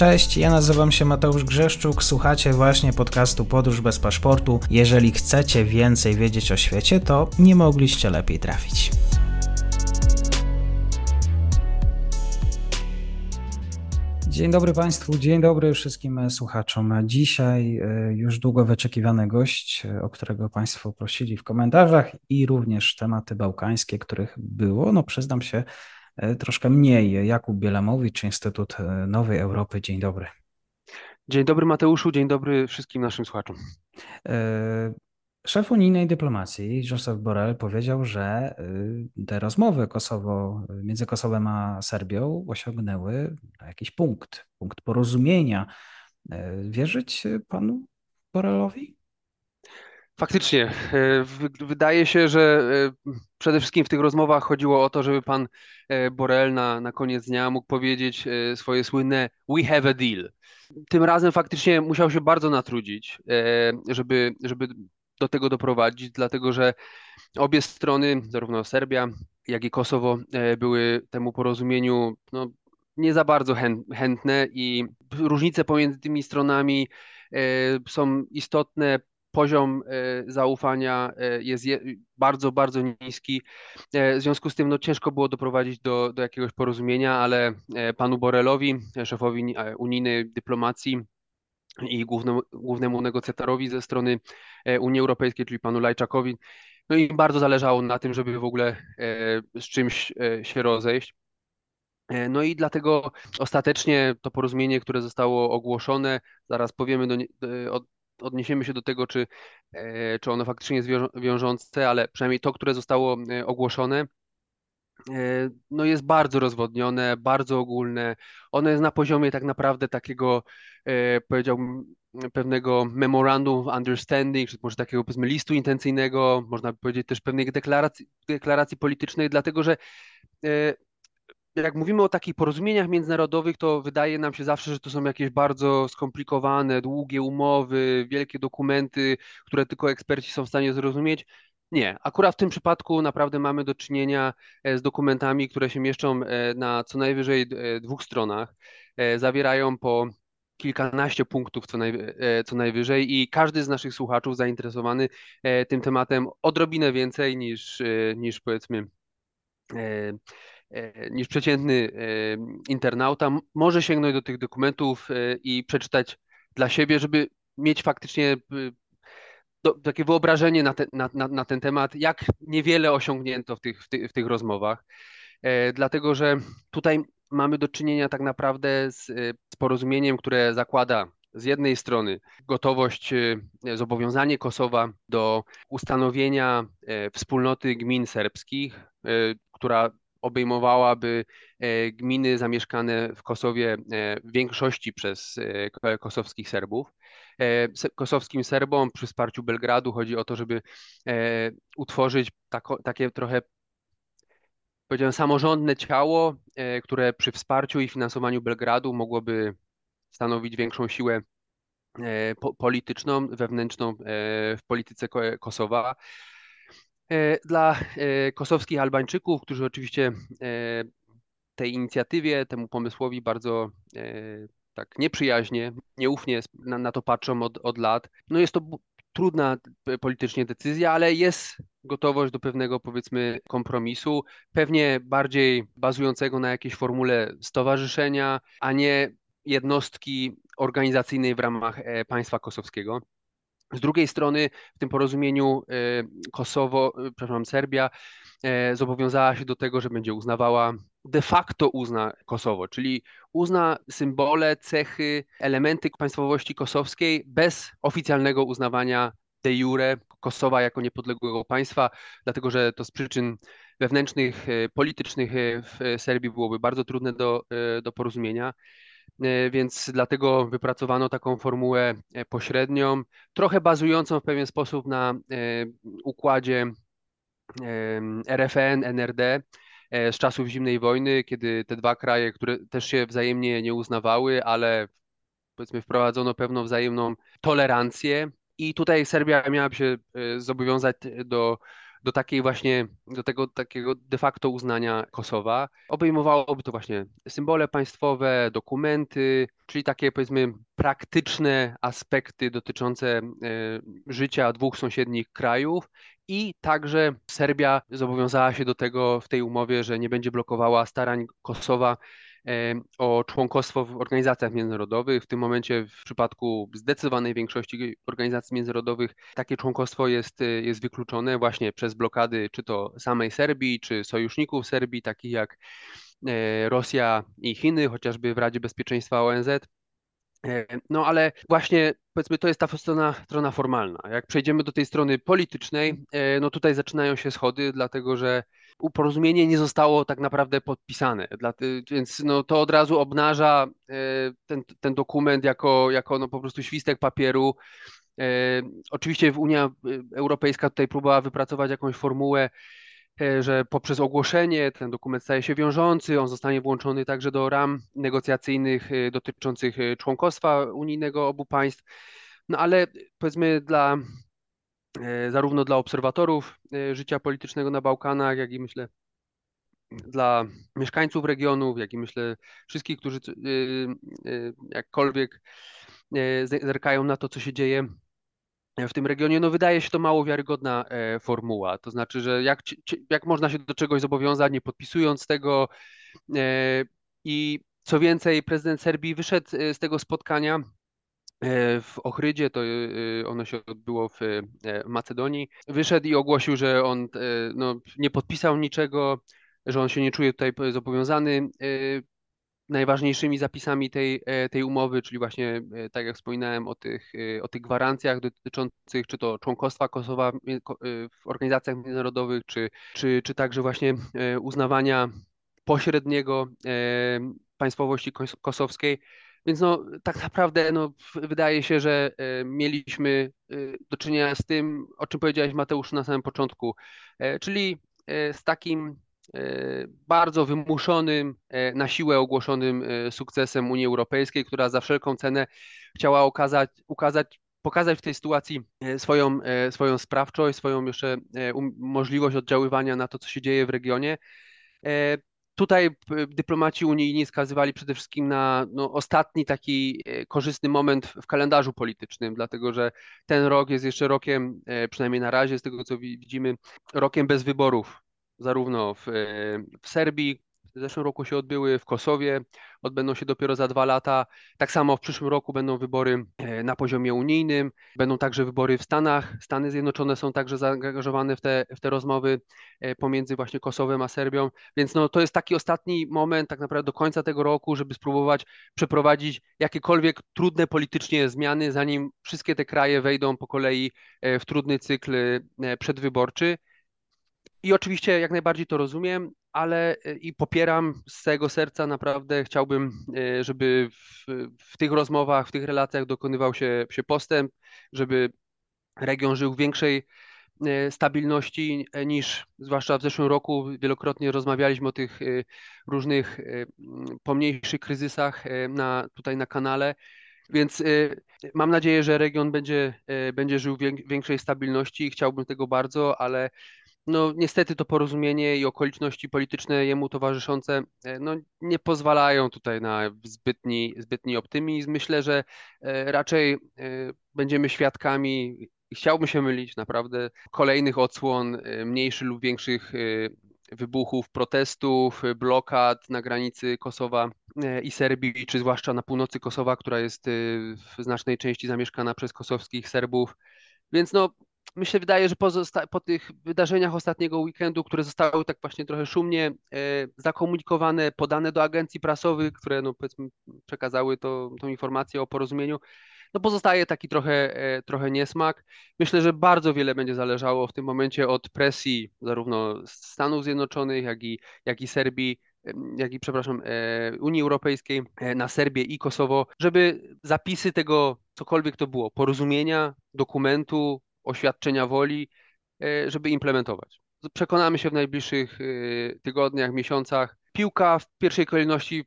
Cześć, ja nazywam się Mateusz Grzeszczuk, słuchacie właśnie podcastu Podróż bez paszportu. Jeżeli chcecie więcej wiedzieć o świecie, to nie mogliście lepiej trafić. Dzień dobry Państwu, dzień dobry wszystkim słuchaczom. Dzisiaj e, już długo wyczekiwany gość, e, o którego Państwo prosili w komentarzach i również tematy bałkańskie, których było, no przyznam się, troszkę mniej. Jakub Bielamowicz, Instytut Nowej Europy. Dzień dobry. Dzień dobry Mateuszu, dzień dobry wszystkim naszym słuchaczom. Szef unijnej dyplomacji Josep Borrell powiedział, że te rozmowy Kosowo, między Kosowem a Serbią osiągnęły jakiś punkt, punkt porozumienia. Wierzyć panu Borrellowi? Faktycznie. Y, wydaje się, że przede wszystkim w tych rozmowach chodziło o to, żeby pan Borrell na, na koniec dnia mógł powiedzieć swoje słynne We have a deal. Tym razem faktycznie musiał się bardzo natrudzić, żeby, żeby do tego doprowadzić, dlatego że obie strony, zarówno Serbia, jak i Kosowo, e, były temu porozumieniu no, nie za bardzo chętne i różnice pomiędzy tymi stronami e, są istotne. Poziom e, zaufania jest bardzo, bardzo niski. W związku z tym no, ciężko było doprowadzić do, do jakiegoś porozumienia, ale panu Borelowi, szefowi unijnej dyplomacji, i głównemu, głównemu negocjatorowi ze strony e, Unii Europejskiej, czyli panu Lajczakowi. No i bardzo zależało na tym, żeby w ogóle e, z czymś e, się rozejść. No i dlatego ostatecznie to porozumienie, które zostało ogłoszone, zaraz powiemy, do, odniesiemy się do tego, czy, czy ono faktycznie jest wiążące, ale przynajmniej to, które zostało ogłoszone, E, no jest bardzo rozwodnione, bardzo ogólne. Ono jest na poziomie tak naprawdę takiego, e, powiedziałbym, pewnego memorandum of understanding, czy może takiego powiedzmy listu intencyjnego, można by powiedzieć też pewnej deklaracji, deklaracji politycznej, dlatego że e, jak mówimy o takich porozumieniach międzynarodowych, to wydaje nam się zawsze, że to są jakieś bardzo skomplikowane, długie umowy, wielkie dokumenty, które tylko eksperci są w stanie zrozumieć. Nie, akurat w tym przypadku naprawdę mamy do czynienia e, z dokumentami, które się mieszczą e, na co najwyżej e, dwóch stronach. Zawierają po kilkanaście punktów co, naj, co najwyżej i każdy z naszych słuchaczów zainteresowany tym tematem odrobinę więcej niż, niż powiedzmy niż przeciętny internauta może sięgnąć do tych dokumentów i przeczytać dla siebie, żeby mieć faktycznie takie wyobrażenie na, na, na, na, ten temat, jak niewiele osiągnięto w tych, w, w tych rozmowach. E, dlatego, że tutaj mamy do czynienia tak naprawdę z, z porozumieniem, które zakłada z jednej strony gotowość, e, zobowiązanie Kosowa do ustanowienia e, wspólnoty gmin serbskich, e, która obejmowałaby gminy zamieszkane w Kosowie w większości przez kosowskich Serbów. E, kosowskim Serbom przy wsparciu Belgradu. Chodzi o to, żeby e, utworzyć tako, takie trochę powiedziałem, samorządne ciało, e, które przy wsparciu i finansowaniu Belgradu mogłoby stanowić większą siłę polityczną, wewnętrzną w polityce Kosowa. Dla kosowskich Albańczyków, którzy oczywiście tej inicjatywie, temu pomysłowi bardzo tak nieprzyjaźnie, nieufnie na, to patrzą od, od lat. No jest to trudna politycznie decyzja, ale jest gotowość do pewnego, powiedzmy, kompromisu, pewnie bardziej bazującego na jakiejś formule stowarzyszenia, a nie jednostki organizacyjnej w ramach e, państwa kosowskiego. Z drugiej strony w tym porozumieniu e, Kosowo, e, przepraszam, Serbia zobowiązała się do tego, że będzie uznawała de facto uzna Kosowo, czyli uzna symbole, cechy, elementy państwowości kosowskiej bez oficjalnego uznawania de jure Kosowa jako niepodległego państwa, dlatego że to z przyczyn wewnętrznych, e, politycznych e, w Serbii byłoby bardzo trudne do, e, do porozumienia. Więc dlatego wypracowano taką formułę pośrednią, trochę bazującą w pewien sposób na układzie RFN, NRD, E, z czasów zimnej wojny, kiedy te dwa kraje, które też się wzajemnie nie uznawały, ale powiedzmy wprowadzono pewną wzajemną tolerancję. I tutaj Serbia miałaby się e, zobowiązać do do takiej właśnie, do tego takiego de facto uznania Kosowa. Obejmowałoby to właśnie symbole państwowe, dokumenty, czyli takie powiedzmy praktyczne aspekty dotyczące e, życia dwóch sąsiednich krajów i także Serbia zobowiązała się do tego w tej umowie, że nie będzie blokowała starań Kosowa o członkostwo w organizacjach międzynarodowych. W tym momencie w przypadku zdecydowanej większości organizacji międzynarodowych takie członkostwo jest, jest wykluczone właśnie przez blokady czy to samej Serbii, czy sojuszników Serbii, takich jak e, Rosja i Chiny, chociażby w Radzie Bezpieczeństwa ONZ. E, no ale właśnie powiedzmy to jest ta strona, strona formalna. Jak przejdziemy do tej strony politycznej, e, no tutaj zaczynają się schody, dlatego że porozumienie nie zostało tak naprawdę podpisane, więc no to od razu obnaża e, ten, ten dokument jako, jako no po prostu świstek papieru. Oczywiście Unia Europejska tutaj próbowała wypracować jakąś formułę, że poprzez ogłoszenie ten dokument staje się wiążący, on zostanie włączony także do ram negocjacyjnych e, dotyczących e, członkostwa unijnego obu państw. No ale powiedzmy dla zarówno dla obserwatorów życia politycznego na Bałkanach, jak i myślę dla mieszkańców regionów, jak i myślę wszystkich, którzy jakkolwiek zerkają na to, co się dzieje w tym regionie, no wydaje się to mało wiarygodna e, formuła. To znaczy, że jak, jak można się do czegoś zobowiązać, nie podpisując tego. E, I co więcej, prezydent Serbii wyszedł e, z tego spotkania w Ochrydzie, to ono się odbyło w Macedonii, wyszedł i ogłosił, że on no, nie podpisał niczego, że on się nie czuje tutaj zobowiązany najważniejszymi zapisami tej, e, tej umowy, czyli właśnie, e, tak jak wspominałem, o tych, e, o tych gwarancjach dotyczących czy to członkostwa Kosowa w organizacjach międzynarodowych, czy, czy, czy także właśnie uznawania pośredniego państwowości kosowskiej. Więc no, tak naprawdę no, wydaje się, że mieliśmy do czynienia z tym, o czym powiedziałeś Mateusz na samym początku, czyli z takim bardzo wymuszonym, e, na siłę ogłoszonym e, sukcesem Unii Europejskiej, która za wszelką cenę chciała okazać, ukazać, pokazać w tej sytuacji swoją, swoją sprawczość, swoją jeszcze um, możliwość oddziaływania na to, co się dzieje w regionie. Tutaj dyplomaci unijni skazywali przede wszystkim na no, ostatni taki korzystny moment w kalendarzu politycznym, dlatego że ten rok jest jeszcze rokiem, przynajmniej na razie, z tego co widzimy, rokiem bez wyborów zarówno w, w Serbii, w zeszłym roku się odbyły, w Kosowie odbędą się dopiero za dwa lata. Tak samo w przyszłym roku będą wybory e, na poziomie unijnym, będą także wybory w Stanach. Stany Zjednoczone są także zaangażowane w te, w te rozmowy e, pomiędzy właśnie Kosowem a Serbią, więc no, to jest taki ostatni moment tak naprawdę do końca tego roku, żeby spróbować przeprowadzić jakiekolwiek trudne politycznie zmiany, zanim wszystkie te kraje wejdą po kolei e, w trudny cykl przedwyborczy. I oczywiście jak najbardziej to rozumiem, ale e, i popieram z całego serca, naprawdę chciałbym, e, żeby w, w tych rozmowach, w tych relacjach dokonywał się, się postęp, żeby region żył w większej e, stabilności niż zwłaszcza w zeszłym roku. Wielokrotnie rozmawialiśmy o tych różnych pomniejszych kryzysach na, tutaj na kanale. Więc mam nadzieję, że region będzie, będzie żył w większej stabilności i chciałbym tego bardzo, ale no niestety to porozumienie i okoliczności polityczne jemu towarzyszące e, no, nie pozwalają tutaj na zbytni, zbytni optymizm. Myślę, że e, raczej e, będziemy świadkami, chciałbym się mylić naprawdę, kolejnych odsłon mniejszych lub większych wybuchów protestów, blokad na granicy Kosowa i Serbii, czy zwłaszcza na północy Kosowa, która jest w znacznej części zamieszkana przez kosowskich Serbów. Więc no, myślę, wydaje, że po, po, tych wydarzeniach ostatniego weekendu, które zostały tak właśnie trochę szumnie e, zakomunikowane, podane do agencji prasowych, które no powiedzmy przekazały to, tą informację o porozumieniu, no pozostaje taki trochę, e, trochę niesmak. Myślę, że bardzo wiele będzie zależało w tym momencie od presji zarówno Stanów Zjednoczonych, jak i, jak i Serbii, jak i, przepraszam, e, Unii Europejskiej e, na Serbię i Kosowo, żeby zapisy tego, cokolwiek to było, porozumienia, dokumentu, oświadczenia woli, e, żeby implementować. Przekonamy się w najbliższych e, tygodniach, miesiącach. Piłka w pierwszej kolejności,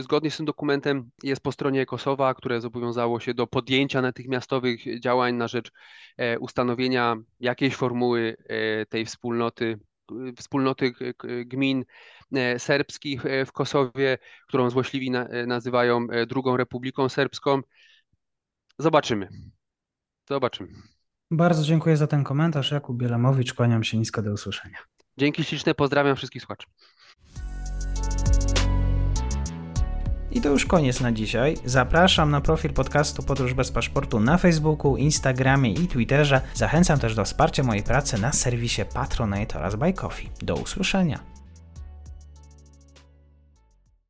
zgodnie z tym dokumentem, jest po stronie Kosowa, które zobowiązało się do podjęcia natychmiastowych działań na rzecz ustanowienia jakiejś formuły tej wspólnoty, wspólnoty gmin serbskich w Kosowie, którą złośliwi nazywają drugą Republiką Serbską. Zobaczymy. Zobaczymy. Bardzo dziękuję za ten komentarz. Jakub Bielamowicz, kłaniam się nisko do usłyszenia. Dzięki śliczne, pozdrawiam wszystkich słuchaczy. I to już koniec na dzisiaj. Zapraszam na profil podcastu Podróż bez paszportu na Facebooku, Instagramie i Twitterze. Zachęcam też do wsparcia mojej pracy na serwisie Patronite oraz Buy Coffee. Do usłyszenia.